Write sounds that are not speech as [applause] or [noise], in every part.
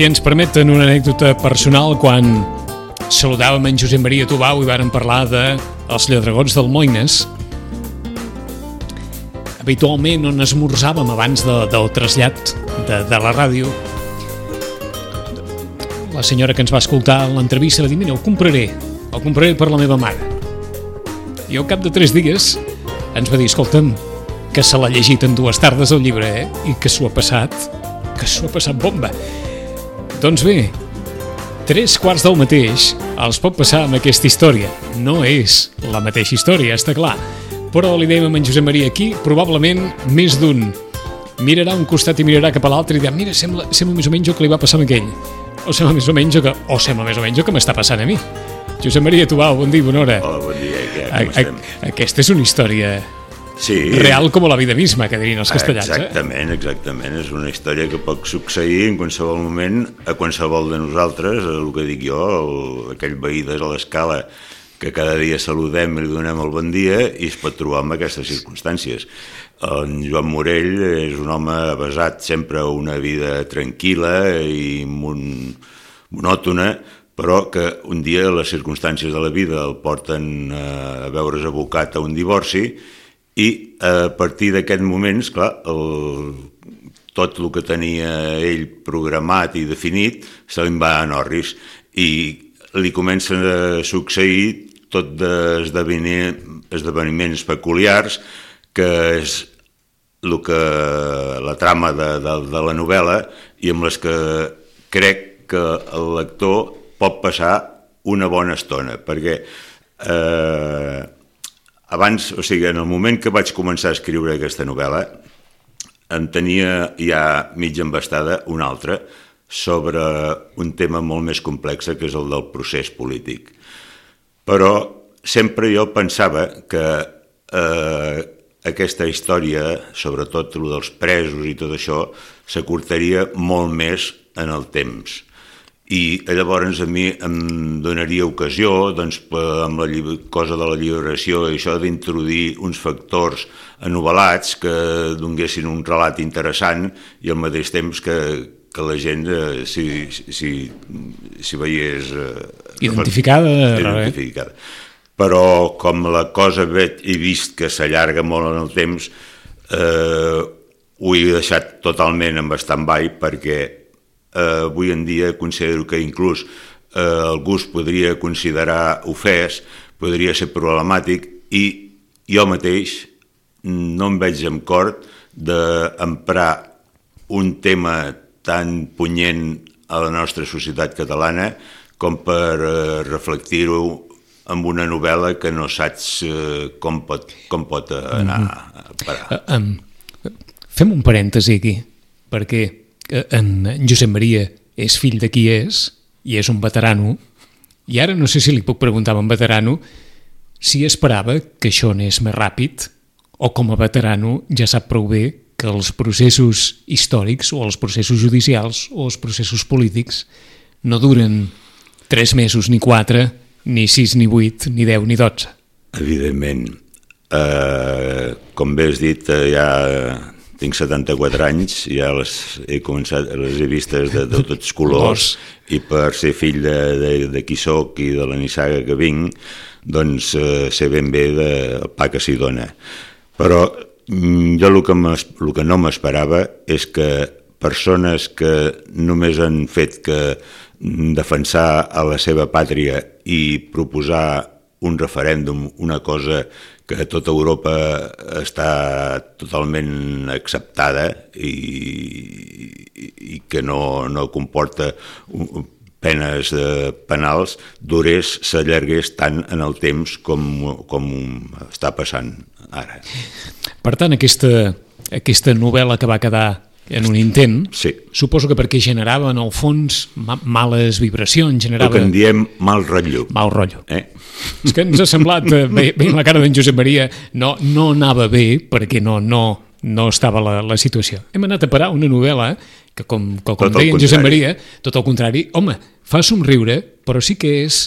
Si ens permeten una anècdota personal, quan saludàvem en Josep Maria Tubau i vàrem parlar de els lladregons del Moines, habitualment on esmorzàvem abans de, del trasllat de, de la ràdio, la senyora que ens va escoltar l'entrevista va dir, mira, ho compraré, el compraré per la meva mare. I al cap de tres dies ens va dir, escolta'm, que se l'ha llegit en dues tardes el llibre, eh? I que s'ho ha passat, que s'ho ha passat bomba. Doncs bé, tres quarts del mateix els pot passar amb aquesta història. No és la mateixa història, està clar. Però li dèiem a en Josep Maria aquí, probablement més d'un mirarà un costat i mirarà cap a l'altre i dirà, mira, sembla, sembla més o menys el que li va passar a aquell. O sembla més o menys el que, o sembla més o menys el que m'està passant a mi. Josep Maria Tubau, bon dia, bona hora. Hola, bon dia, estem? aquesta és una història Sí, real com la vida misma, que dirien els castellans. Eh? Exactament, exactament. És una història que pot succeir en qualsevol moment a qualsevol de nosaltres, el que dic jo, el, aquell veí de l'escala que cada dia saludem i li donem el bon dia i es pot trobar en aquestes circumstàncies. En Joan Morell és un home basat sempre a una vida tranquil·la i mon, monòtona, però que un dia les circumstàncies de la vida el porten a veure's abocat a un divorci i a partir d'aquest moment, clar, el, tot el que tenia ell programat i definit se li va a Norris. I li comencen a succeir tot d'esdeveniments peculiars que és el que, la trama de, de, de la novel·la i amb les que crec que el lector pot passar una bona estona, perquè eh, abans, o sigui, en el moment que vaig començar a escriure aquesta novel·la, en tenia ja mig embastada una altra sobre un tema molt més complex que és el del procés polític. Però sempre jo pensava que eh, aquesta història, sobretot el dels presos i tot això, s'acortaria molt més en el temps i llavors a mi em donaria ocasió, doncs, amb la cosa de la lliberació i això d'introduir uns factors anovel·lats que donguessin un relat interessant i al mateix temps que, que la gent eh, si, si, si veiés... Eh, identificada. Identificada. Però com la cosa veig i vist que s'allarga molt en el temps, eh, ho he deixat totalment en stand-by perquè eh, avui en dia considero que inclús eh, algú es podria considerar ofès, podria ser problemàtic i jo mateix no em veig amb cor d'emprar un tema tan punyent a la nostra societat catalana com per eh, reflectir-ho amb una novel·la que no saps eh, com, pot, com pot anar a parar. Uh, um, fem un parèntesi aquí, perquè en Josep Maria és fill de qui és, i és un veterano, i ara no sé si li puc preguntar a un veterano si esperava que això anés més ràpid o com a veterano ja sap prou bé que els processos històrics o els processos judicials o els processos polítics no duren tres mesos ni quatre, ni sis ni vuit, ni deu ni dotze. Evidentment. Eh, com bé has dit, eh, ja tinc 74 anys, ja les he començat, les he vistes de, de tots colors, i per ser fill de, de, de qui soc i de la nissaga que vinc, doncs eh, sé ben bé de, el pa que s'hi dona. Però mm, jo el que, el que no m'esperava és que persones que només han fet que defensar a la seva pàtria i proposar un referèndum, una cosa que tota Europa està totalment acceptada i, i, i que no, no comporta penes eh, penals, durés, s'allargués tant en el temps com, com està passant ara. Per tant, aquesta, aquesta novel·la que va quedar en un intent, sí. suposo que perquè generava en el fons ma males vibracions, generava... El que en diem mal rotllo. Mal rotllo. Eh? És que ens ha semblat, eh, veient la cara d'en Josep Maria, no, no anava bé perquè no, no, no estava la, la situació. Hem anat a parar una novel·la que, com, que, com deia en Josep Maria, tot el contrari, home, fa somriure, però sí que és...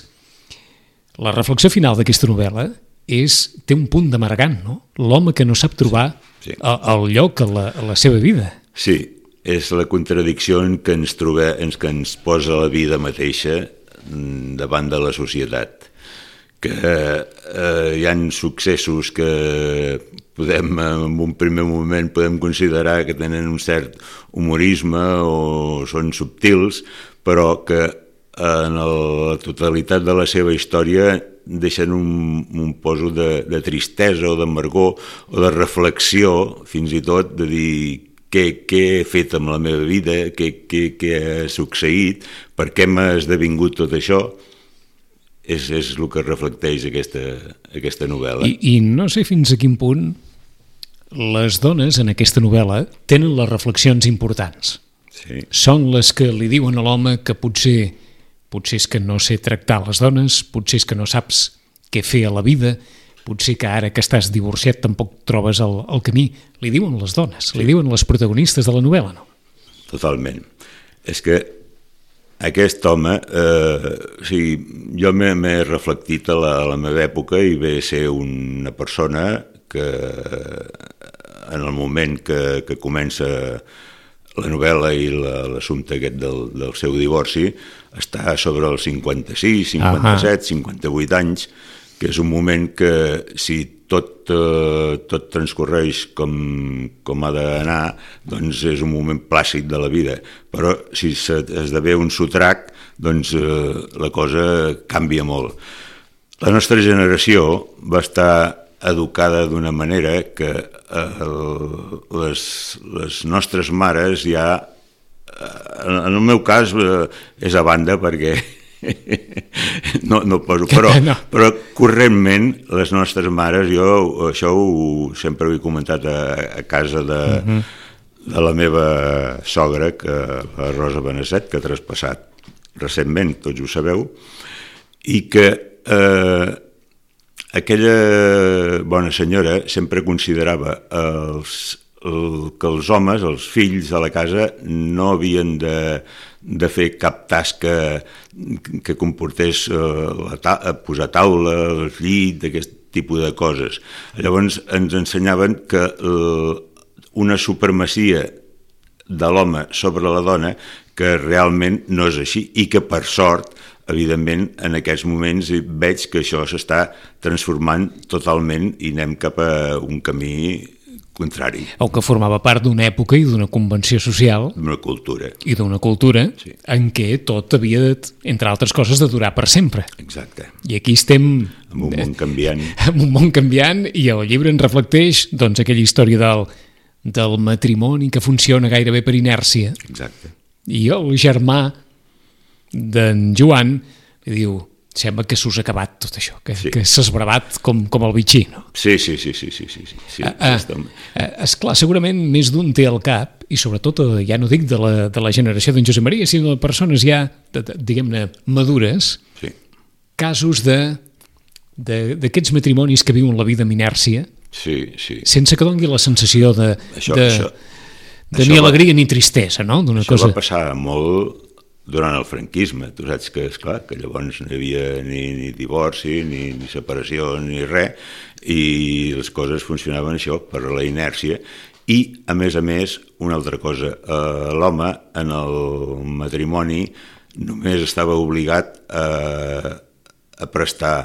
La reflexió final d'aquesta novel·la és, té un punt d'amargant, no? L'home que no sap trobar sí. Sí. El, el lloc a la, a la seva vida. Sí, és la contradicció en què ens trobem, en què ens posa la vida mateixa mm, davant de la societat. Que eh, hi han successos que podem, en un primer moment podem considerar que tenen un cert humorisme o són subtils, però que en la totalitat de la seva història deixen un, un poso de, de tristesa o d'amargor o de reflexió, fins i tot, de dir què, què he fet amb la meva vida, què, què, què ha succeït, per què m'ha esdevingut tot això, és, és el que reflecteix aquesta, aquesta novel·la. I, I no sé fins a quin punt les dones en aquesta novel·la tenen les reflexions importants. Sí. Són les que li diuen a l'home que potser, potser és que no sé tractar les dones, potser és que no saps què fer a la vida, potser que ara que estàs divorciat tampoc trobes el, el camí. Li diuen les dones, sí. li diuen les protagonistes de la novel·la, no? Totalment. És que aquest home, eh, o sigui, jo m'he reflectit a la, a la meva època i ve ser una persona que en el moment que, que comença la novel·la i l'assumpte aquest del, del seu divorci està sobre els 56, 57, uh -huh. 58 anys que és un moment que si tot, eh, tot transcorreix com, com ha d'anar, doncs és un moment plàcid de la vida. Però si esdevé un sotrac, doncs eh, la cosa canvia molt. La nostra generació va estar educada d'una manera que eh, les, les nostres mares ja, eh, en el meu cas, eh, és a banda perquè [laughs] no, no poso, però, no. però correntment les nostres mares, jo això ho, sempre ho he comentat a, a casa de, uh mhm. -huh. de la meva sogra, que, la Rosa Beneset, que ha traspassat recentment, tots ho sabeu, i que eh, aquella bona senyora sempre considerava els, el, que els homes, els fills de la casa, no havien de de fer cap tasca que comportés eh, la ta posar taula, el llit, aquest tipus de coses. Llavors ens ensenyaven que eh, una supremacia de l'home sobre la dona que realment no és així i que per sort evidentment en aquests moments veig que això s'està transformant totalment i anem cap a un camí contrari. O que formava part d'una època i d'una convenció social. D'una cultura. I d'una cultura sí. en què tot havia, de, entre altres coses, de durar per sempre. Exacte. I aquí estem... En un món canviant. [laughs] En un món canviant i el llibre en reflecteix doncs, aquella història del, del matrimoni que funciona gairebé per inèrcia. Exacte. I el germà d'en Joan li diu sembla que s'us ha acabat tot això, que, sí. que s'ha esbravat com, com el bitxí, no? Sí, sí, sí, sí, sí, sí, sí. Ah, ah, ah, esclar, segurament més d'un té al cap, i sobretot, eh, ja no dic de la, de la generació d'en Josep Maria, sinó de persones ja, diguem-ne, madures, sí. casos de d'aquests matrimonis que viuen la vida amb inèrcia, sí, sí. sense que dongui la sensació de, això, de, això, de ni alegria va, ni tristesa, no? Això cosa... va passar molt durant el franquisme. Tu saps que, és clar que llavors no hi havia ni, ni divorci, ni, ni separació, ni res, i les coses funcionaven això, per la inèrcia, i, a més a més, una altra cosa, eh, l'home en el matrimoni només estava obligat a, a prestar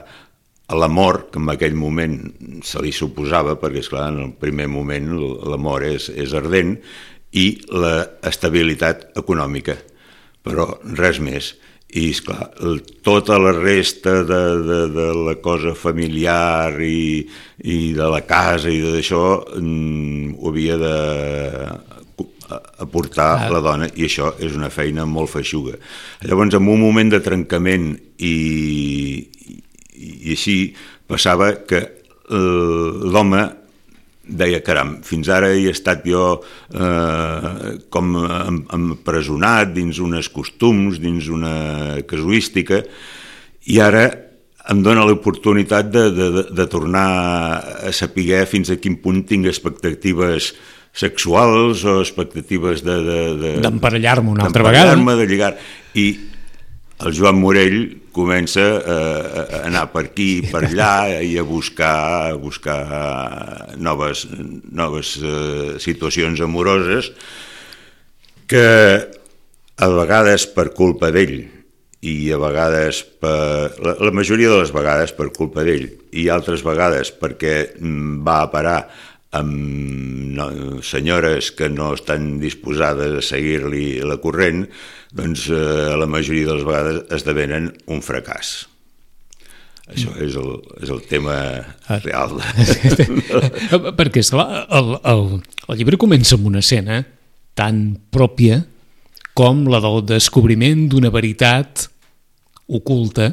l'amor, que en aquell moment se li suposava, perquè, és clar en el primer moment l'amor és, és ardent, i l'estabilitat econòmica però res més. I, esclar, tota la resta de, de, de la cosa familiar i, i de la casa i d'això mm, ho havia de aportar ah. la dona i això és una feina molt feixuga. Llavors, en un moment de trencament i, i, i així passava que l'home deia, caram, fins ara he estat jo eh, com empresonat dins unes costums, dins una casuística, i ara em dona l'oportunitat de, de, de tornar a saber fins a quin punt tinc expectatives sexuals o expectatives de... D'emparellar-me de, una altra vegada. de lligar. I el Joan Morell comença a, a anar per aquí i per allà [laughs] i a buscar, a buscar noves, noves uh, situacions amoroses que a vegades per culpa d'ell i a vegades per, la, la majoria de les vegades per culpa d'ell i altres vegades perquè mm, va a parar amb no, senyores que no estan disposades a seguir-li la corrent, doncs eh, la majoria de les vegades esdevenen un fracàs. Això és el, és el tema ah. real. [laughs] Perquè, esclar, el, el, el llibre comença amb una escena tan pròpia com la del descobriment d'una veritat oculta,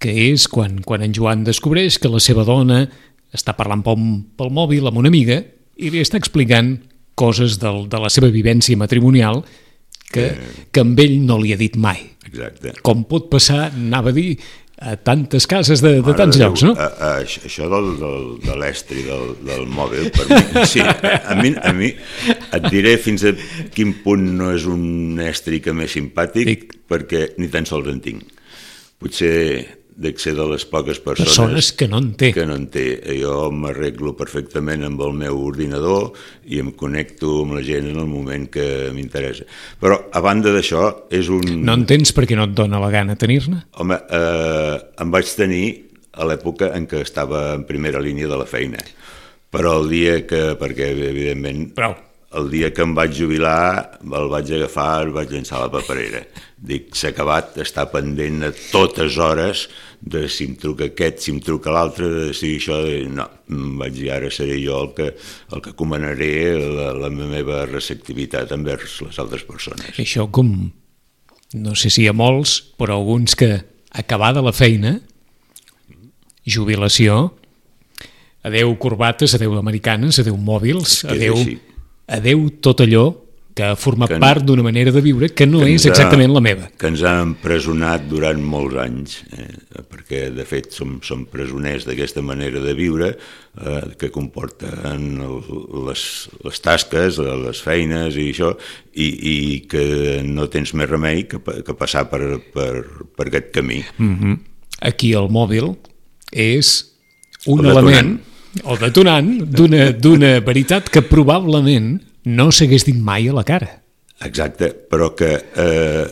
que és quan, quan en Joan descobreix que la seva dona està parlant pel, pel mòbil amb una amiga i li està explicant coses del, de la seva vivència matrimonial que, eh... que amb ell no li ha dit mai. Exacte. Com pot passar, anava a dir, a tantes cases de, de tants llocs, no? A, a, això del, del, de l'estri del, del mòbil, per mi, sí, a mi, a mi et diré fins a quin punt no és un estri que més simpàtic, Dic. perquè ni tan sols en tinc. Potser ser de les poques persones, persones que no en té. Que no en té. Jo m'arreglo perfectament amb el meu ordinador i em connecto amb la gent en el moment que m'interessa. Però, a banda d'això, és un... No en tens perquè no et dona la gana tenir-ne? Home, eh, em vaig tenir a l'època en què estava en primera línia de la feina. Però el dia que, perquè evidentment... Prou el dia que em vaig jubilar el vaig agafar, el vaig llançar a la paperera. Dic, s'ha acabat, està pendent a totes hores de si em truca aquest, si em truca l'altre, de si això... No, vaig dir, ara seré jo el que, el que comanaré la, la meva receptivitat envers les altres persones. Això com, no sé si hi ha molts, però alguns que acabada la feina, jubilació, adeu corbates, adeu americanes, adeu mòbils, adeu... Així adeu tot allò que ha format que, part d'una manera de viure que no que és exactament ha, la meva. Que ens ha empresonat durant molts anys, eh, perquè de fet som, som presoners d'aquesta manera de viure eh, que comporten el, les, les tasques, les feines i això, i, i que no tens més remei que, que passar per, per, per aquest camí. Mm -hmm. Aquí el mòbil és un element o detonant d'una veritat que probablement no s'hagués dit mai a la cara. Exacte, però que eh,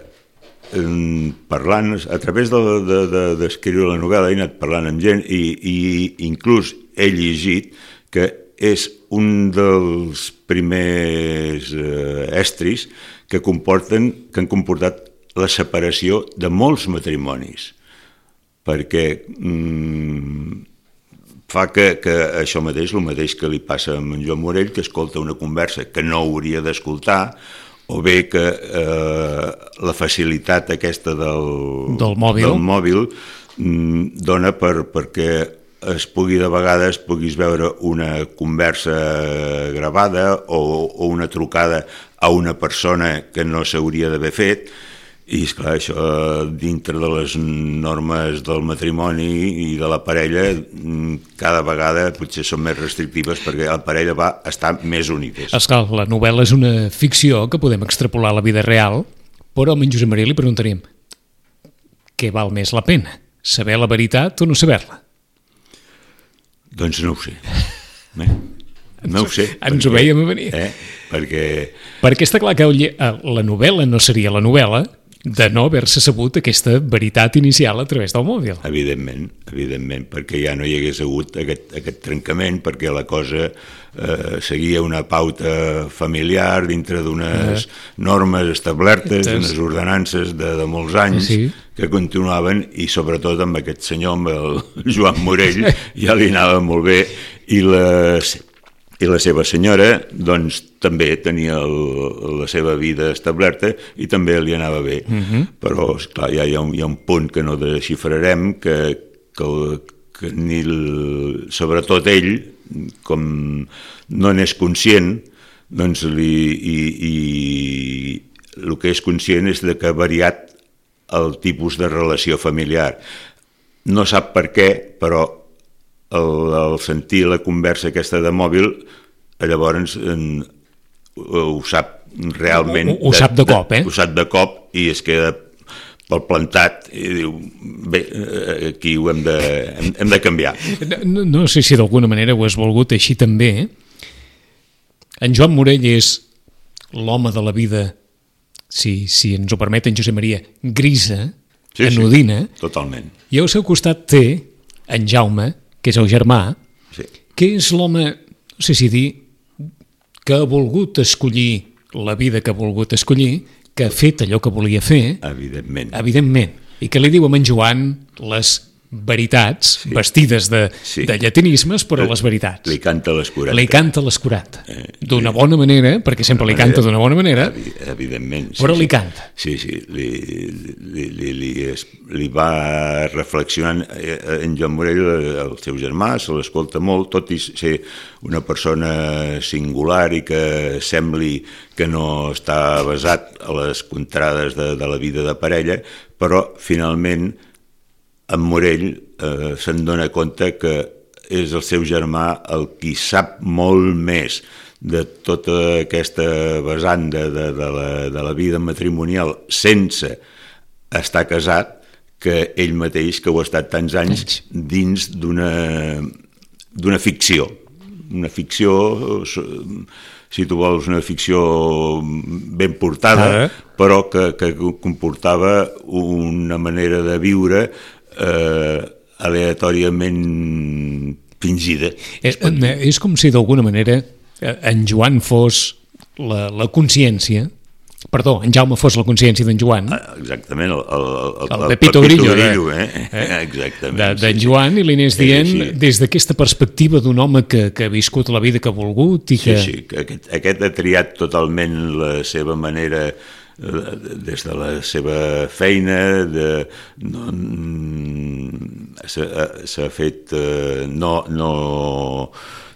parlant, a través d'escriure de, de, de la novel·la he anat parlant amb gent i, i inclús he llegit que és un dels primers eh, estris que comporten que han comportat la separació de molts matrimonis perquè mm, fa que, que això mateix, el mateix que li passa a en Joan Morell, que escolta una conversa que no hauria d'escoltar, o bé que eh, la facilitat aquesta del, del mòbil, del mòbil mm, dona per, perquè es pugui de vegades puguis veure una conversa gravada o, o una trucada a una persona que no s'hauria d'haver fet i, esclar, això dintre de les normes del matrimoni i de la parella, mm, cada vegada potser són més restrictives perquè la parella va estar més unides. Esclar, la novel·la és una ficció que podem extrapolar a la vida real, però a en Josep Maria li preguntaríem què val més la pena? Saber la veritat o no saber-la? Doncs no ho sé. [laughs] Eh? No ho sé. Ens perquè, ho veiem a venir. Eh? Perquè... Perquè està clar que la novel·la no seria la novel·la de no haver-se sabut aquesta veritat inicial a través del mòbil. Evidentment, evidentment, perquè ja no hi hagués hagut aquest, aquest trencament, perquè la cosa eh, seguia una pauta familiar dintre d'unes uh, normes establertes, unes ordenances de, de molts anys sí. que continuaven i sobretot amb aquest senyor, amb el [laughs] Joan Morell, ja li anava molt bé i les i la seva senyora doncs, també tenia el, la seva vida establerta i també li anava bé. Uh mhm. -huh. Però, esclar, ja hi ha, un, hi ha un punt que no desxifrarem, que, que, el, que ni el, sobretot ell, com no n'és conscient, doncs li, i, i el que és conscient és de que ha variat el tipus de relació familiar. No sap per què, però el, el sentir la conversa aquesta de mòbil, llavors en, ho sap realment... Ho, ho, ho sap de cop, eh? Ho sap de cop i es queda pel plantat i diu, bé, eh, aquí ho hem de, hem, hem de canviar. No, no sé si d'alguna manera ho has volgut així també. En Joan Morell és l'home de la vida, si, si ens ho permet en Josep Maria, grisa, Sí, sí. anodina, Totalment. i al seu costat té en Jaume, que és el germà, Sí. que és l'home, no sé si dir, que ha volgut escollir la vida que ha volgut escollir, que ha fet allò que volia fer, Evidentment. evidentment, i que li diu a en Joan les veritats, sí. vestides de, Sí. de llatinismes, però les veritats. Li canta l'escurat. Li canta l'escurat. Eh, D'una bona manera, perquè sempre li canta d'una bona manera, Evi- Evidentment. Sí, però sí. li canta. Sí, sí, li, li, li, li, es- li va reflexionant eh, en Joan Morell, eh, el seu germà, se l'escolta molt, tot i ser una persona singular i que sembli que no està basat a les contrades de, de la vida de parella, però finalment en Morell eh, se'n dona compte que és el seu germà el qui sap molt més de tota aquesta vessant de, de, de, la, de la vida matrimonial sense estar casat que ell mateix, que ho ha estat tants anys dins d'una d'una ficció. Una ficció, si tu vols, una ficció ben portada, Ah. però que, que comportava una manera de viure eh, aleatòriament fingida. És, eh, és com si d'alguna manera eh, en Joan fos la, la consciència, perdó, en Jaume fos la consciència d'en Joan, Ah, Exactament, el, el, el Pepito Grillo, Grillo de- eh? eh? [laughs] Exactament. de- d'en sí, sí. Joan, i li anés Sí, dient sí. des d'aquesta perspectiva d'un home que, que ha viscut la vida que ha volgut i Sí, que... sí, que aquest, aquest ha triat totalment la seva manera eh, des de la seva feina, de, no, mm, s'ha fet, eh, no, no,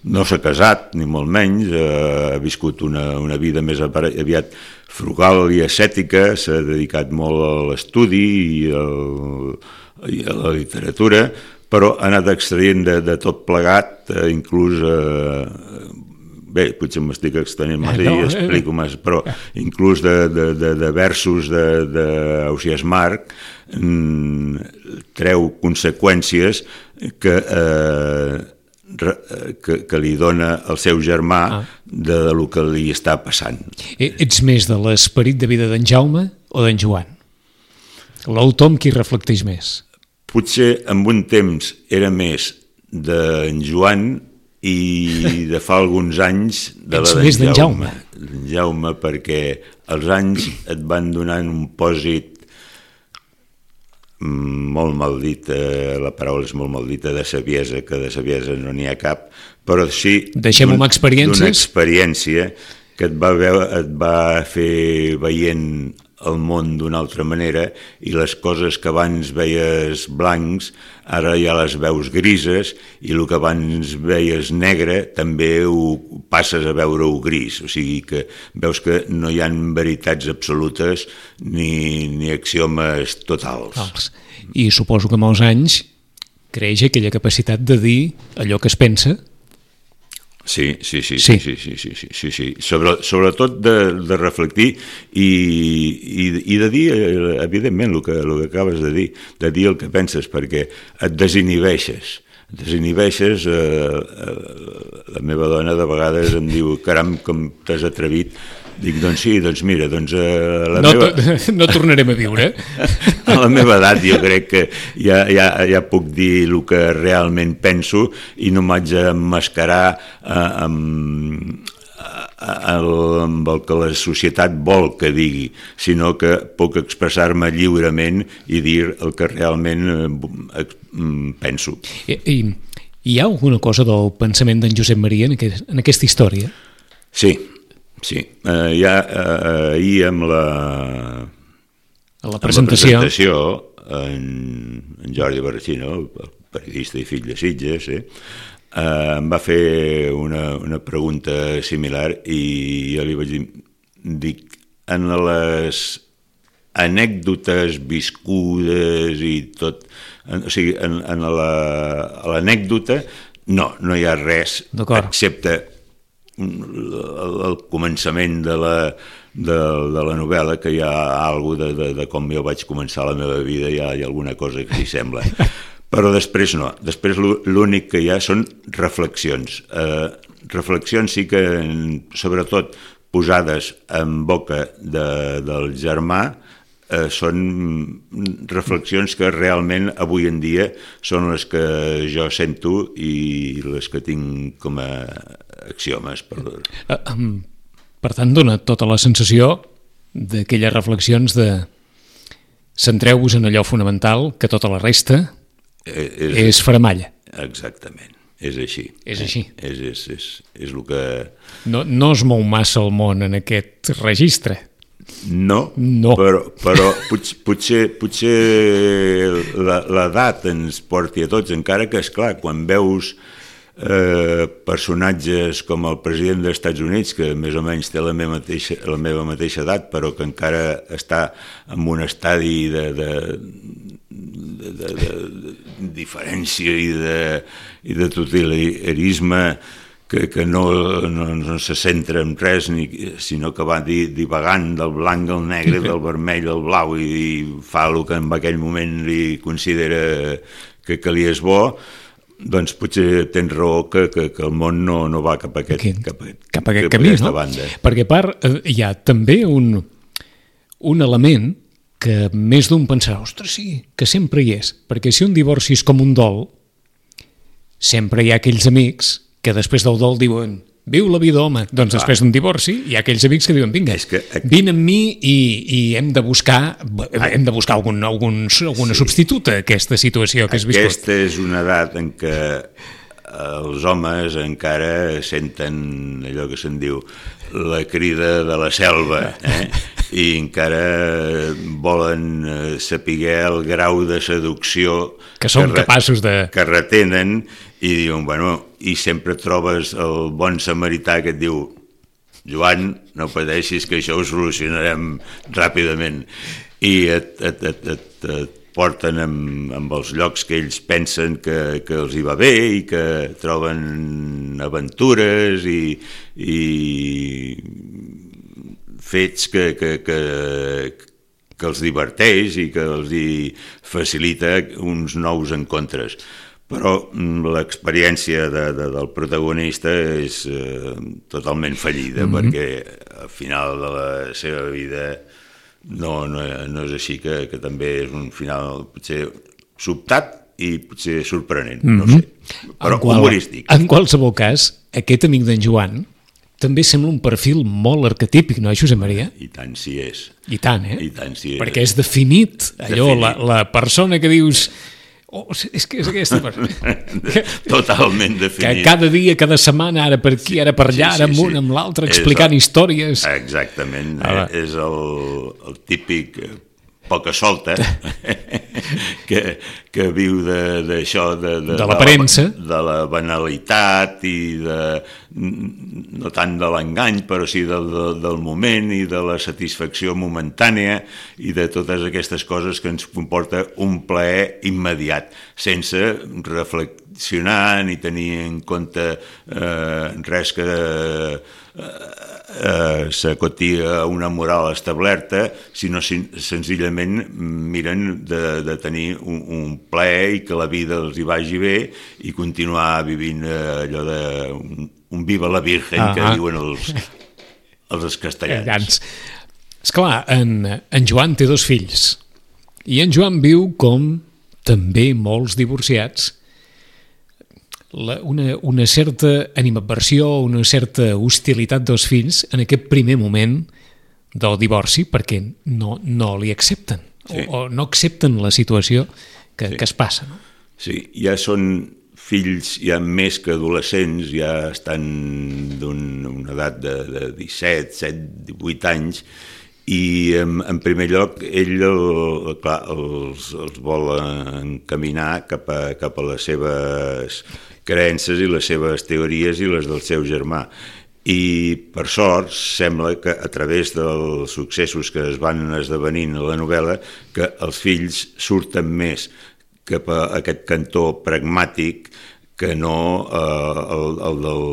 no s'ha casat, ni molt menys, eh, ha viscut una, una vida més aviat frugal i ascètica, s'ha dedicat molt a l'estudi i, i a la literatura, però ha anat extraient de, de tot plegat, eh, inclús eh, bé, potser m'estic extenent massa [laughs] No, i eh, explico massa, però inclús de, de, de, de versos d'Ausias Marc mm, treu conseqüències que, eh, eh, que, que li dona el seu germà Ah. de, de lo que li està passant. E- Ets més de l'esperit de vida d'en Jaume o d'en Joan? L'autor amb qui reflecteix més? Potser en un temps era més d'en Joan i de fa alguns anys de Ets la d'en Jaume. D'en Jaume, perquè els anys et van donant un pòsit molt maldit, eh, la paraula és molt maldita, de saviesa, que de saviesa no n'hi ha cap, però sí... Experiències. D'una experiència que et va, veure, et va fer veient el món d'una altra manera i les coses que abans veies blancs ara ja les veus grises i el que abans veies negre també ho passes a veure-ho gris, o sigui que veus que no hi han veritats absolutes ni, ni axiomes totals. I suposo que amb els anys creix aquella capacitat de dir allò que es pensa Sí, sí, sí, Sí. sí, sí, sí, sí, sí, sí. Sobre, sobretot de, de reflectir i, i, i de dir, eh, evidentment, el que, el que acabes de dir, de dir el que penses, perquè et desinhibeixes. Desinhibeixes, eh, eh, la meva dona de vegades em diu, caram, com t'has atrevit. Dic, doncs sí, doncs mira, doncs eh, la no, meva... [laughs] no tornarem a viure [laughs] A la meva edat jo crec que ja, ja, ja puc dir el que realment penso i no m'haig d'emmascarar eh, amb, eh, el, amb el que la societat vol que digui, sinó que puc expressar-me lliurement i dir el que realment eh, mm, penso. I, i hi ha alguna cosa del pensament d'en Josep Maria en, aquest, en aquesta història? Sí, sí. Eh, ja eh, ahir amb la, A la Amb presentació, la presentació, en, en Jordi Barracino, el periodista i fill de Sitges, eh, eh, em va fer una, una pregunta similar i jo li vaig dir, dic, en les anècdotes viscudes i tot, en, o sigui, en, en la- l'anècdota no, no hi ha res excepte el, el començament de la, de, de la novel·la, que hi ha alguna de, de, de com jo vaig començar la meva vida, hi ha, hi ha alguna cosa que s'hi sembla. [laughs] Però després no, després l'ú- l'únic que hi ha són reflexions. Eh, reflexions sí que, sobretot, posades en boca de, del germà eh, són reflexions que realment avui en dia són les que jo sento i les que tinc com a axiomes. Per, um, per tant, dona tota la sensació d'aquelles reflexions de centreu-vos en allò fonamental, que tota la resta eh, és, és faramalla. Exactament, és així. És així. És, és, és, és el que... No, no es mou massa el món en aquest registre. No, no. però, però potser, potser, potser l'edat ens porti a tots, encara que, és clar quan veus eh, personatges com el president dels Estats Units, que més o menys té la meva mateixa, la meva mateixa edat, però que encara està en un estadi de, de, de, de, de diferència i de, i de totalitarisme que, que no, no, no se centra en res, ni, sinó que va divagant del blanc al negre, [laughs] del vermell al blau, i, i fa el que en aquell moment li considera que, que li és bo, doncs potser tens raó que, que, que el món no, no va cap a aquest, Aquí, cap a, cap a aquest cap camí, no? banda. Perquè a part eh, hi ha també un, un element que més d'un pensarà, ostres, sí, que sempre hi és, perquè si un divorci és com un dol, sempre hi ha aquells amics que després del dol diuen viu la vida, home. Doncs Clar. després d'un divorci hi ha aquells amics que diuen vinga, és que... vine amb mi i, i hem de buscar hem de buscar algun, algun, alguna sí. substituta a aquesta situació que has viscut. Aquesta és una edat en què els homes encara senten allò que se'n diu la crida de la selva eh? i encara volen eh, saber el grau de seducció que són que capaços de... que retenen i diuen, bueno, i sempre trobes el bon samarità que et diu Joan, no pateixis que això ho solucionarem ràpidament i et, et, et, et, et porten amb, amb els llocs que ells pensen que, que els hi va bé i que troben aventures i, i fets que, que, que, que els diverteix i que els hi facilita uns nous encontres però mm, l'experiència de, de, del protagonista és eh, totalment fallida, mm -hmm. perquè al final de la seva vida no, no, no és així, que, que també és un final potser sobtat i potser sorprenent, mm -hmm. no mhm. sé, però en qual, humorístic. En qualsevol cas, aquest amic d'en Joan també sembla un perfil molt arquetípic, no, Josep Maria? I tant si és. I tant, eh? I tant si és. Perquè és definit, allò, definit. La, la persona que dius Oh, és que és aquesta [laughs] Totalment definit. Que cada dia, cada setmana, ara per aquí, ara per allà, sí, sí, ara amunt, sí. amb l'altre, explicant el, històries. Exactament, ah, és el, el típic poca solta, [laughs] que, que viu d'això, de, de, de, de l'aparença, de, de la banalitat i de, no tant de l'engany, però sí del, del moment i de la satisfacció momentània i de totes aquestes coses que ens comporta un plaer immediat, sense reflexionar ni tenir en compte eh, res que... Eh, eh, s'acotia una moral establerta, sinó senzillament miren de, de tenir un, un ple i que la vida els hi vagi bé i continuar vivint eh, allò de un, un viva la Virgen ah, que ah. diuen els, els castellans. Esclar, en, en Joan té dos fills i en Joan viu com també molts divorciats la, una, una certa animadversió, una certa hostilitat dels fills en aquest primer moment del divorci perquè no, no li accepten sí. o, o no accepten la situació que, sí. que es passa. No? Sí, ja són fills ja més que adolescents, ja estan d'una edat de, de 17, 7, 18 anys i en, en primer lloc ell el, clar, els, els vol encaminar cap a, cap a les seves creences i les seves teories i les del seu germà. I per sort sembla que a través dels successos que es van esdevenint a la novel·la que els fills surten més cap a aquest cantó pragmàtic que no eh, el, el, del,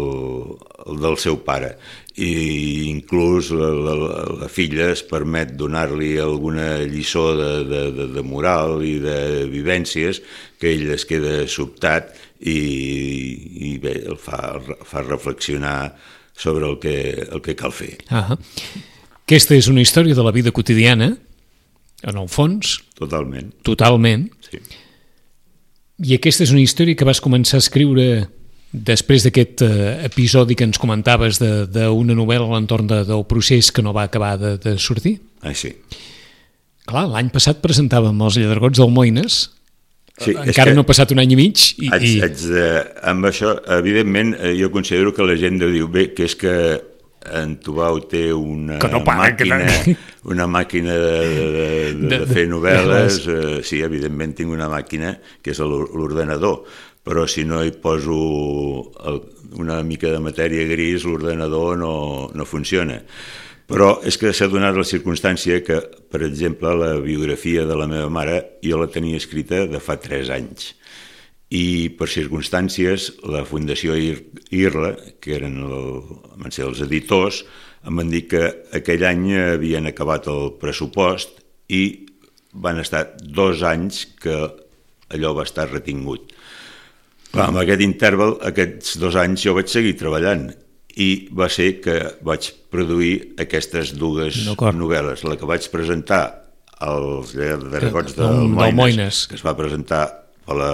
el del seu pare i inclús la, la, la filla es permet donar-li alguna lliçó de, de, de, de moral i de vivències que ell es queda sobtat i, i bé, el fa, fa reflexionar sobre el que, el que cal fer. Ah Aquesta és una història de la vida quotidiana, en el fons. Totalment. Totalment. Sí. I aquesta és una història que vas començar a escriure després d'aquest eh, episodi que ens comentaves d'una novel·la a l'entorn de, del procés que no va acabar de, de sortir? Ah, sí. Clar, l'any passat presentàvem els lladregots del Moines, Sí, encara no ha passat un any i mig i, haig, haig de, amb això, evidentment eh, jo considero que la gent deu dir bé, que és que en Tubau té una que no para, màquina, que [laughs] una màquina de, de, de, de, de fer novel·les, eh, sí, evidentment tinc una màquina que és l'ordenador, però si no hi poso el, una mica de matèria gris, l'ordenador no, no funciona. Però és que s'ha donat la circumstància que, per exemple, la biografia de la meva mare jo la tenia escrita de fa 3 anys i per circumstàncies la Fundació IRLA, que eren el, van ser els editors, em van dir que aquell any havien acabat el pressupost i van estar dos anys que allò va estar retingut. Clar, amb aquest interval, aquests dos anys jo vaig seguir treballant i va ser que vaig produir aquestes dues novel·les. La que vaig presentar als Llardegots del, del Moines, Moines, que es va presentar a la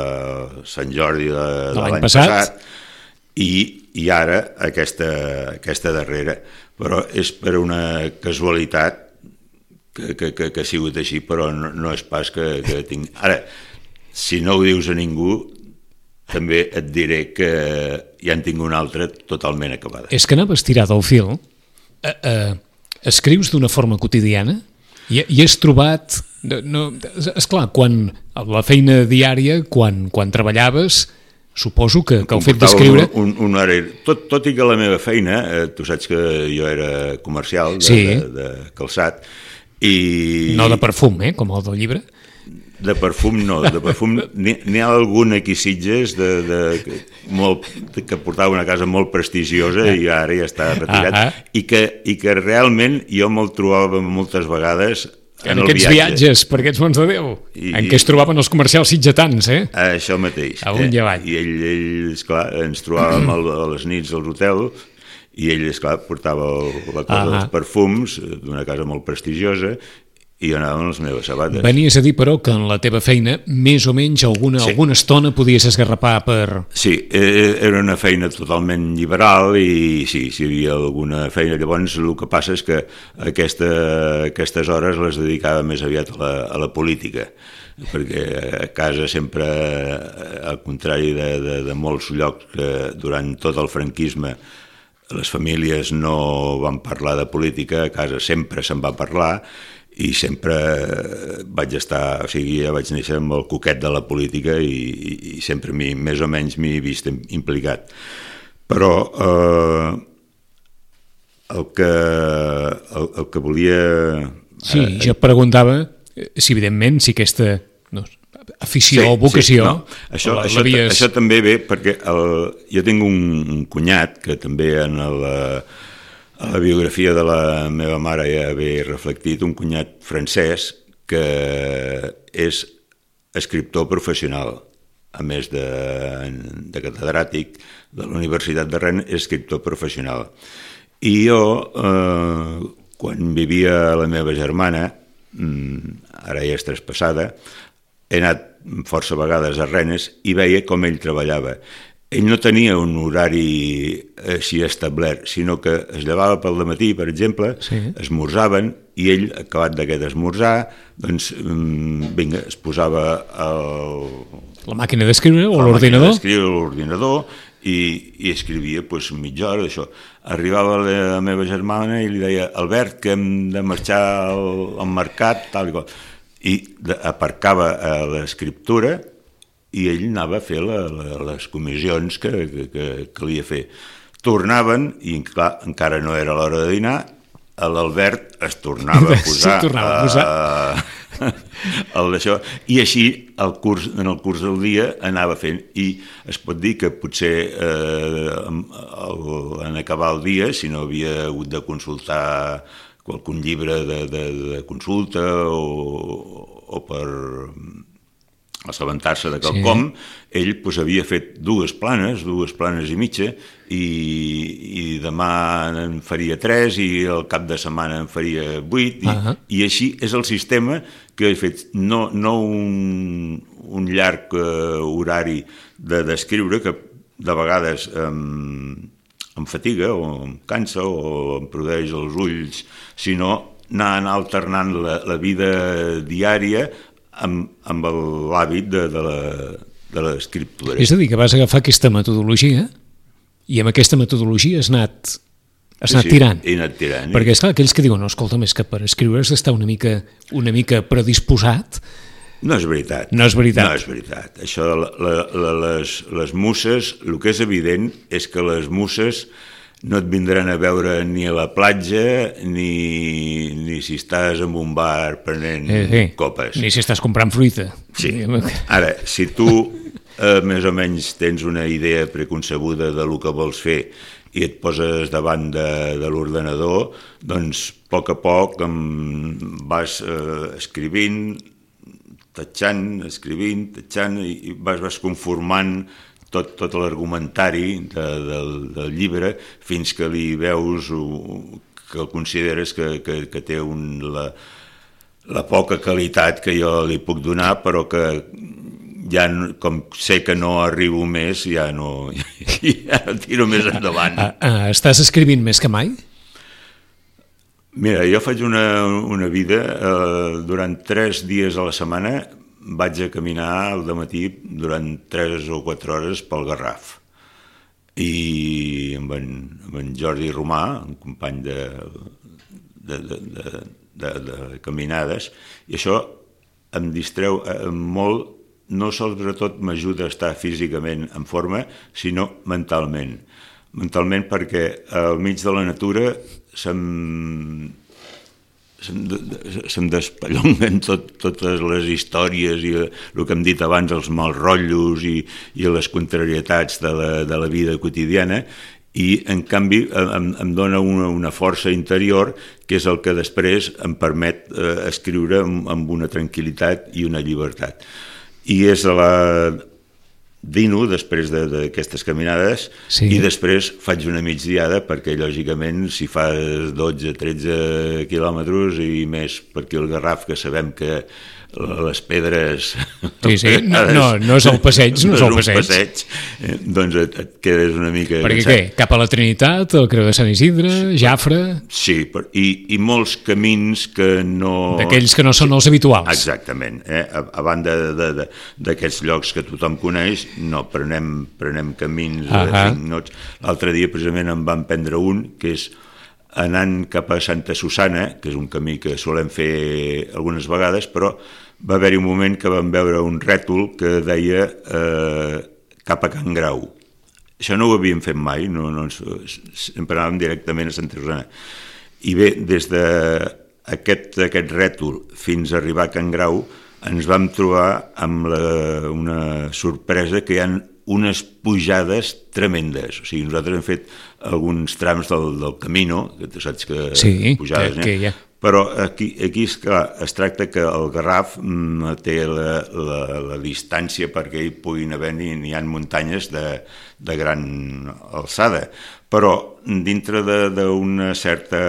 Sant Jordi de, de, l'any passat, passat i, i ara aquesta, aquesta darrera. Però és per una casualitat que, que, que, que ha sigut així, però no, no és pas que, que tinc... Ara, si no ho dius a ningú, també et diré que ja en tinc una altra totalment acabada. És que anaves tirat al fil. Eh, eh, escrius d'una forma quotidiana i, i has trobat... No, és clar, quan la feina diària, quan, quan treballaves, suposo que, que el fet d'escriure... Un, un, un horari. Tot, tot i que la meva feina, eh, tu saps que jo era comercial de, sí. de, de calçat, i... No de perfum, eh, com el del llibre. De perfum no, de perfum [laughs] n'hi ha algun aquí Sitges de, de, molt, de, que portava una casa molt prestigiosa i ara ja està retirat uh -huh. i, que, i que realment jo me'l trobava moltes vegades en, en aquests viatge. viatges per aquests mons de Déu, I, en què es trobaven els comercials sitgetans, eh? Això mateix. A un eh? i avall. I ell, ell esclar, ens trobàvem a les nits als hotels i ell, esclar, portava la cosa -huh. dels perfums d'una casa molt prestigiosa i jo anava amb les meves sabates. Venies a dir, però, que en la teva feina més o menys alguna, sí. alguna estona podies esgarrapar per... Sí, eh, era una feina totalment liberal i sí, si hi havia alguna feina. Llavors el que passa és que aquesta, aquestes hores les dedicava més aviat a la, a la política perquè a casa sempre, al contrari de, de, de molts llocs que durant tot el franquisme les famílies no van parlar de política, a casa sempre se'n va parlar i sempre vaig estar, o sigui, ja vaig néixer amb el coquet de la política i, i sempre mi, més o menys m'hi he vist implicat. Però eh, el, que, el, el que volia... Sí, eh, jo preguntava si evidentment si aquesta no, afició sí, o vocació... Sí, no. això, això, això també ve perquè el, jo tinc un, un cunyat que també en el a la biografia de la meva mare ja ve reflectit un cunyat francès que és escriptor professional, a més de, de catedràtic de la Universitat de Rennes, és escriptor professional. I jo, eh, quan vivia la meva germana, mm, ara ja és traspassada, he anat força vegades a Rennes i veia com ell treballava ell no tenia un horari així establert, sinó que es llevava pel matí, per exemple, sí. esmorzaven, i ell, acabat d'aquest esmorzar, doncs, mm, vinga, es posava el... La màquina d'escriure o l'ordinador? La màquina l'ordinador i, i escrivia pues, mitja hora d'això. Arribava la meva germana i li deia Albert, que hem de marxar al, al mercat, tal i qual. I aparcava a l'escriptura i ell anava a fer la, la, les comissions que, que, que calia fer. Tornaven, i clar, encara no era l'hora de dinar, l'Albert es tornava a posar, sí, tornava a posar. A, [laughs] el d'això, i així el curs, en el curs del dia anava fent, i es pot dir que potser eh, el, en acabar el dia, si no havia hagut de consultar qualcun llibre de, de, de consulta o, o per assabentar-se de quelcom, sí. ell pues, havia fet dues planes, dues planes i mitja, i, i demà en faria tres, i el cap de setmana en faria vuit, i, uh -huh. i així és el sistema que he fet, no, no un, un llarg uh, horari d'escriure, de, que de vegades um, em fatiga, o em cansa, o em produeix els ulls, sinó anar alternant la, la vida diària amb, amb l'hàbit de, de de l'escriptura. És a dir, que vas agafar aquesta metodologia i amb aquesta metodologia has anat, has anat sí, tirant. he anat tirant, eh? Perquè, esclar, aquells que diuen, no, escolta, més que per escriure has d'estar una mica, una mica predisposat, No és veritat. No és veritat. No és veritat. Això, la, la, la, les, les musses, el que és evident és que les musses no et vindran a veure ni a la platja ni, ni si estàs en un bar prenent eh, sí. copes. ni si estàs comprant fruita. Sí. [laughs] Ara, si tu eh, més o menys tens una idea preconcebuda de lo que vols fer i et poses davant de, de l'ordenador, doncs a poc a poc em vas eh, escrivint, tatxant, escrivint, tatxant, i vas, vas conformant tot, tot l'argumentari de, del, del llibre fins que li veus o, que el consideres que, que, que té un, la, la poca qualitat que jo li puc donar, però que ja com sé que no arribo més, ja no, [laughs] ja no tiro més endavant. Ah, ah, estàs escrivint més que mai? Mira, jo faig una, una vida, eh, durant tres dies a la setmana vaig a caminar al matí durant tres o quatre hores pel Garraf. I amb en, amb en Jordi Romà, un company de, de, de, de, de, de caminades, i això em distreu eh, molt, no sobretot m'ajuda a estar físicament en forma, sinó mentalment. Mentalment perquè al mig de la natura se'm, se'm, se'm despallonguen tot, totes les històries i el que hem dit abans, els mals rotllos i, i les contrarietats de la, de la vida quotidiana i en canvi em, em dona una, una força interior que és el que després em permet eh, escriure amb, amb una tranquil·litat i una llibertat. I és la, dino després de- d'aquestes caminades Sí. i després faig una migdiada perquè lògicament si fas 12, 13 quilòmetres i més per aquí el Garraf que sabem que les pedres Sí, sí, [laughs] no- no, no és el passeig, no és el passeig. eh, doncs et, et quedes una mica Perquè què? Cap a la Trinitat, el Creu de Sant Isidre, Jafre, Sí, per, i, i molts camins que no... d'aquells que no són els habituals. Exactament. Eh? A, a banda d'aquests llocs que tothom coneix, no, prenem, prenem camins uh Ahà. -huh. ignots. L'altre dia precisament en van prendre un, que és anant cap a Santa Susana, que és un camí que solem fer algunes vegades, però va haver-hi un moment que vam veure un rètol que deia eh, cap a Can Grau. Això no ho havíem fet mai, no, no, ens- sempre anàvem directament a Santa Susana. I bé, des d'aquest aquest rètol fins a arribar a Can Grau ens vam trobar amb la, una sorpresa que hi han unes pujades tremendes. O sigui, nosaltres hem fet alguns trams del, del Camino, que tu saps que Sí, pujades, que- que hi ha. però aquí, aquí és clar, es tracta que el Garraf mm, té la, la, la distància perquè hi puguin haver-hi, n'hi ha muntanyes de, de gran alçada, però dintre de- d'una certa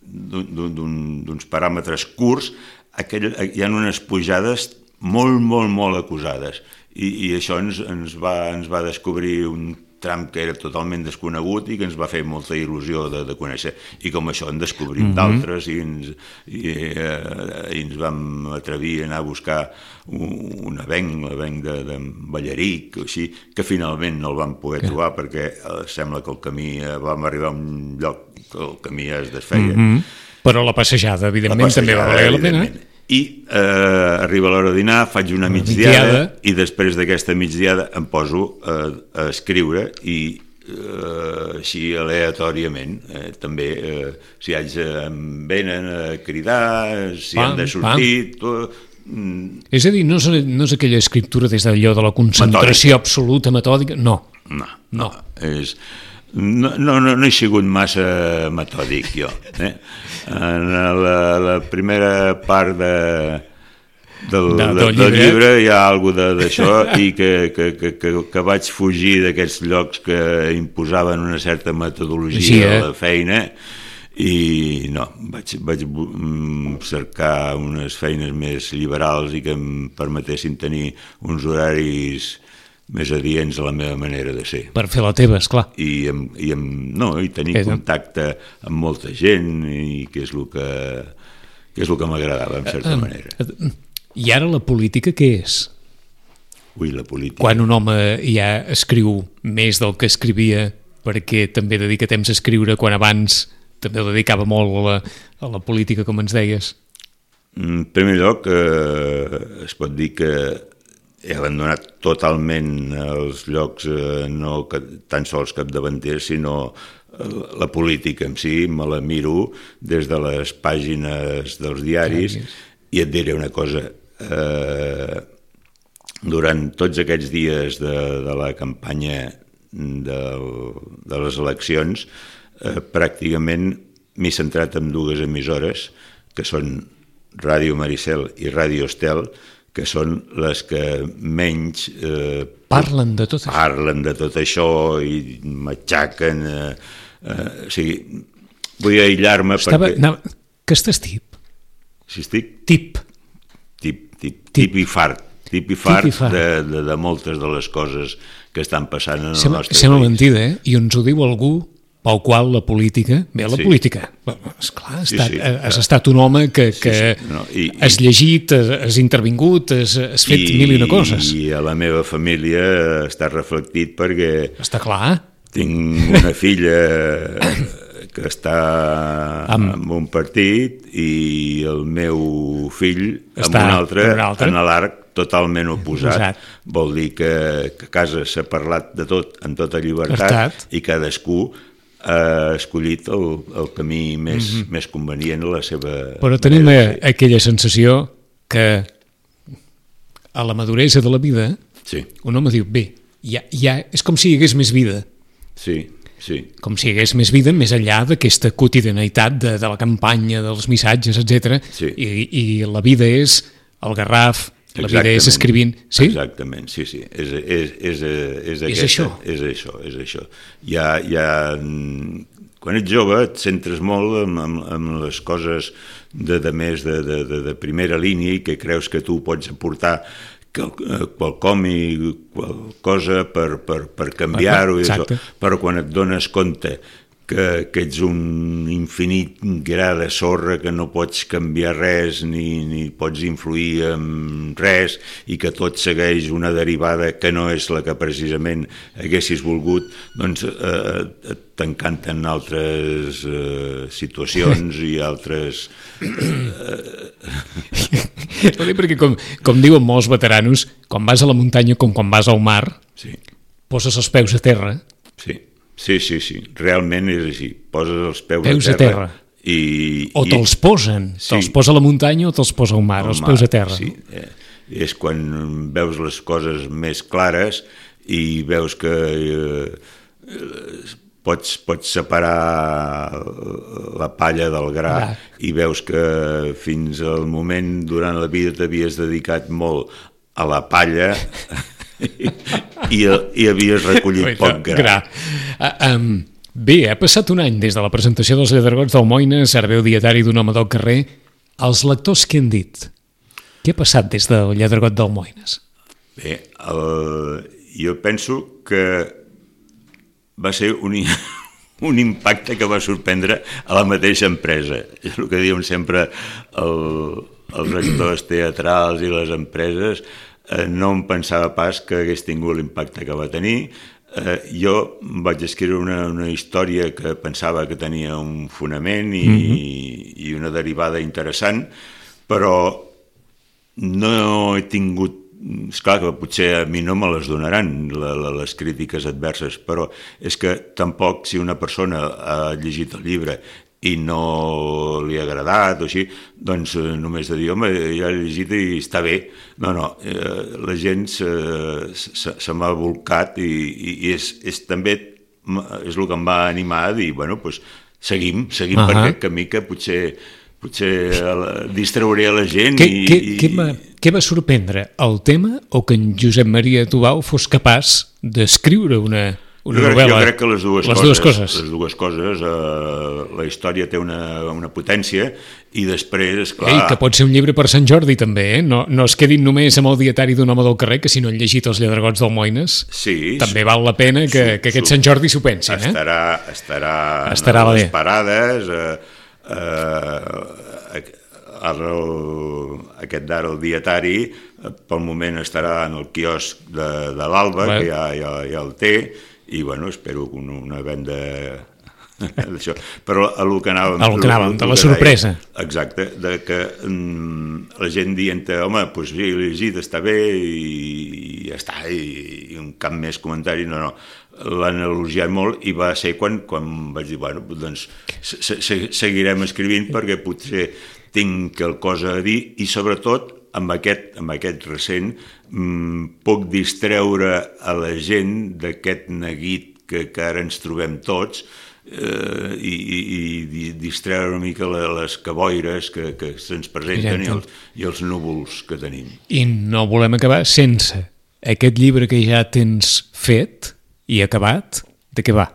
d'un- d'un- d'uns paràmetres curts, aquell, hi ha unes pujades molt, molt, molt acusades. I, i això ens, ens, va, ens va descobrir un tram que era totalment desconegut i que ens va fer molta il·lusió de, de conèixer. I com això en descobrim mm -hmm. d'altres i, ens, i, eh, i ens vam atrevir a anar a buscar un, un avenc, l'avenc de, de Ballaric, o així, que finalment no el vam poder Que- trobar perquè eh, sembla que el camí, eh, vam arribar a un lloc que el camí ja es desfeia. Mm. Però la passejada, evidentment, també va valer la pena. I eh, arriba l'hora de dinar, faig una migdiada. migdiada i després d'aquesta migdiada em poso eh, a escriure i eh, així aleatòriament eh, també eh, si haig eh, em venen a cridar si Pam, han de sortir tot, mm, És a dir, no és, no és aquella escriptura des d'allò de la concentració absoluta, metòdica, no. no, No. és, no, no, no, no he sigut massa metòdic jo eh? en la, la primera part de del, de, del, del, llibre. hi ha alguna d'això i que, que, que, que, que vaig fugir d'aquests llocs que imposaven una certa metodologia Sí, eh? a la feina i no, vaig, vaig mm, cercar unes feines més liberals i que em permetessin tenir uns horaris més adients a la meva manera de ser Per fer la teva, esclar. i, amb, i, amb, no, i tenir Exacte. contacte amb molta gent i que és el que, que és el que m'agradava en certa manera. I ara la política què és? Ui, la política. Quan un home ja escriu més del que escrivia perquè també dedica temps a escriure quan abans també ho dedicava molt a la, a la política, com ens deies. En primer lloc, eh, es pot dir que he abandonat totalment els llocs, eh, no tan sols capdavanters, sinó eh, la política en si, me la miro des de les pàgines dels diaris. i et diré una cosa, eh, durant tots aquests dies de, de la campanya del, de les eleccions, eh, pràcticament m'he centrat en dues emissores, que són Ràdio Maricel i Ràdio Estel, que són les que menys eh, Parlen de tot això. parlen de tot això i m'atxaquen. Eh, eh, o sigui, vull aïllar-me Estava, perquè... anava, que estàs tip? Si estic Tip. tip, tip, tip i fart, tip i fart, Tip i fart. De, de, de moltes de les coses que estan passant en el Sembla, nostre sembla país. mentida, eh? I ens ho diu algú pel qual la política... Bé, la Sí. política... Esclar, has, Sí, estat, sí. has estat un home que, que sí. No, i- i- has llegit, has, has intervingut, has, has fet mil i una coses. I a la meva família està reflectit perquè Està clar. tinc una filla que està Amb- amb, un partit i el meu fill Està amb un altre, en un altre. en l'arc totalment oposat. Oposat. Vol dir que, que a casa s'ha parlat de tot amb tota llibertat Veritat. i cadascú ha escollit el, el camí més, mm -hmm. més convenient a la seva... Però tenim de eh, aquella sensació que a la maduresa de la vida Sí, un home diu, bé, ja, ja és com si hi hagués més vida, sí, sí. com si hi hagués més vida més enllà d'aquesta quotidianitat de, de la campanya, dels missatges, etc. Sí. I, I la vida és el garraf, la vida és escrivint. Sí? Exactament, sí, sí. És, és, és, és, aquesta, això. És això, és això. Ja, ja, quan ets jove et centres molt amb, amb, amb les coses de, de més de, de, de, de primera línia i que creus que tu pots aportar qual, eh, i qual cosa per, per, per canviar-ho, això. Exacte. però quan et dones compte que, que ets un infinit gra de sorra que no pots canviar res ni, ni pots influir en res i que tot segueix una derivada que no és la que precisament haguessis volgut, doncs eh, t'encanten altres eh, situacions i altres... Ho dic perquè, com, com diuen molts veteranos, quan vas a la muntanya com quan vas al mar, Sí, poses els peus a terra, sí, sí, sí, sí. realment és així. Poses els peus, Peus a a terra, terra. i... o i- te'ls posen, Sí. te'ls posa a la muntanya o te'ls posa al mar, al els mar, peus a terra. Sí, eh, és quan veus les coses més clares i veus que eh, pots, pots separar la palla del gra Gra. i veus que fins al moment durant la vida t'havies dedicat molt a la palla [laughs] i, i, havies recollit Guaita, poc gra. gra. Uh, um, bé, ha passat un any des de la presentació dels Lledregots del Moines, ara veu dietari d'un home del carrer. Els lectors què han dit? Què ha passat des del Lledregot del Moines? Bé, el, jo penso que va ser un, [laughs] un impacte que va sorprendre a la mateixa empresa. És el que diuen sempre el, els actors teatrals i les empreses. Eh, no em pensava pas que hagués tingut l'impacte que va tenir. Eh, jo vaig escriure una, una història que pensava que tenia un fonament i, mm -hmm. i una derivada interessant, però no he tingut és clar que potser a mi no me les donaran la, la, les crítiques adverses, però és que tampoc si una persona ha llegit el llibre i no li ha agradat o així, doncs eh, només de dir, home, ja l'he llegit i està bé. No, no, eh, la gent se, se, se m'ha volcat i, i, i és, és també és el que em va animar a dir, bueno, doncs seguim, seguim uh. -huh. per aquest camí que potser potser eh, distrauré a la gent Què, i, què, i- què, m'ha- què va sorprendre, el tema o que en Josep Maria Tubau fos capaç d'escriure una, una jo crec, novel·la? Jo crec que les dues les coses. Dues coses. Les dues coses. Eh, la història té una, una potència i després, esclar... Ei, que pot ser un llibre per Sant Jordi també, eh? No, no es quedin només amb el dietari d'un home del carrer, que si no han llegit els lladregots del Moines, Sí, també val la pena que, Su- que aquest Sant Jordi s'ho pensin, eh? estarà, estarà, Estarà a les bé. parades eh, eh, el, aquest d'ara el dietari eh, pel moment estarà en el quiosc de, de l'Alba que ja, ja, ja el té i bueno, espero que una, una venda [laughs] d'això, però a lo que anàvem A lo que anàvem, de la sorpresa. deia, exacte, de que mm, la gent dient home, doncs sí, l'he llegit, està bé i, i ja està, i, i un cap més comentari, no, no l'han elogiat molt i va ser quan, quan vaig dir, bueno, doncs se, se, seguirem escrivint perquè potser tinc quelcosa a dir i sobretot amb aquest, amb aquest recent mm, puc distreure a la gent d'aquest neguit que, que ara ens trobem tots eh, i, i, i distreure una mica les caboires que, que se'ns presenten i els, i els núvols que tenim. I no volem acabar sense aquest llibre que ja tens fet i acabat, de què va?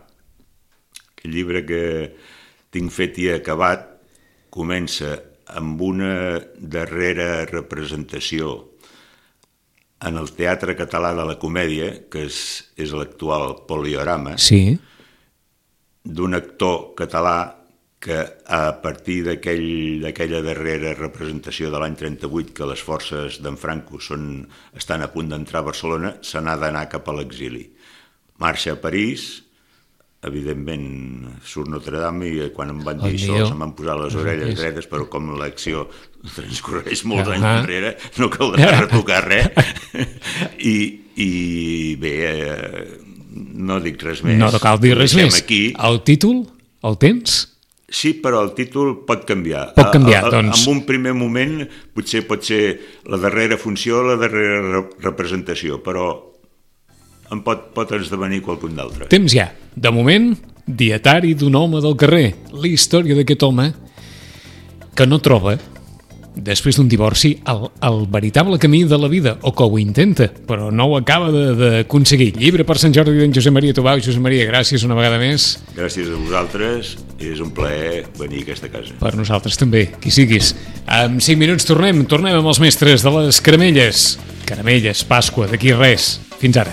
El llibre que tinc fet i acabat comença amb una darrera representació en el Teatre Català de la Comèdia, que és, és l'actual Poliorama, Sí, d'un actor català que a partir d'aquell- d'aquella darrera representació de l'any 38 que les forces d'en Franco són, estan a punt d'entrar a Barcelona, se n'ha d'anar cap a l'exili. Marxa a París, evidentment surt Notre Dame i quan em van dir El això se'm van posar les orelles dretes, però com l'acció transcorreix molts Ahà. anys enrere, no caldrà [laughs] retocar res. I, i bé, eh, no dic res més. no cal dir res més. Aquí. El títol, el tens? Sí, però el títol pot canviar. Pot canviar, A- a- doncs. En un primer moment potser pot ser la darrera funció la darrera re- representació, però en pot, pot esdevenir qualcun d'altre. Temps ja. De moment, dietari d'un home del carrer. La història d'aquest home que no troba, després d'un divorci, el, el veritable camí de la vida, o que ho intenta, però no ho acaba de- d'aconseguir. Llibre per Sant Jordi d'en Josep Maria Tobau. Josep Maria, gràcies una vegada més. Gràcies a vosaltres, és un plaer venir a aquesta casa. Per nosaltres també, qui siguis. En 5 minuts tornem, tornem amb els mestres de les caramelles. Caramelles, Pasqua, d'aquí res. Fins ara.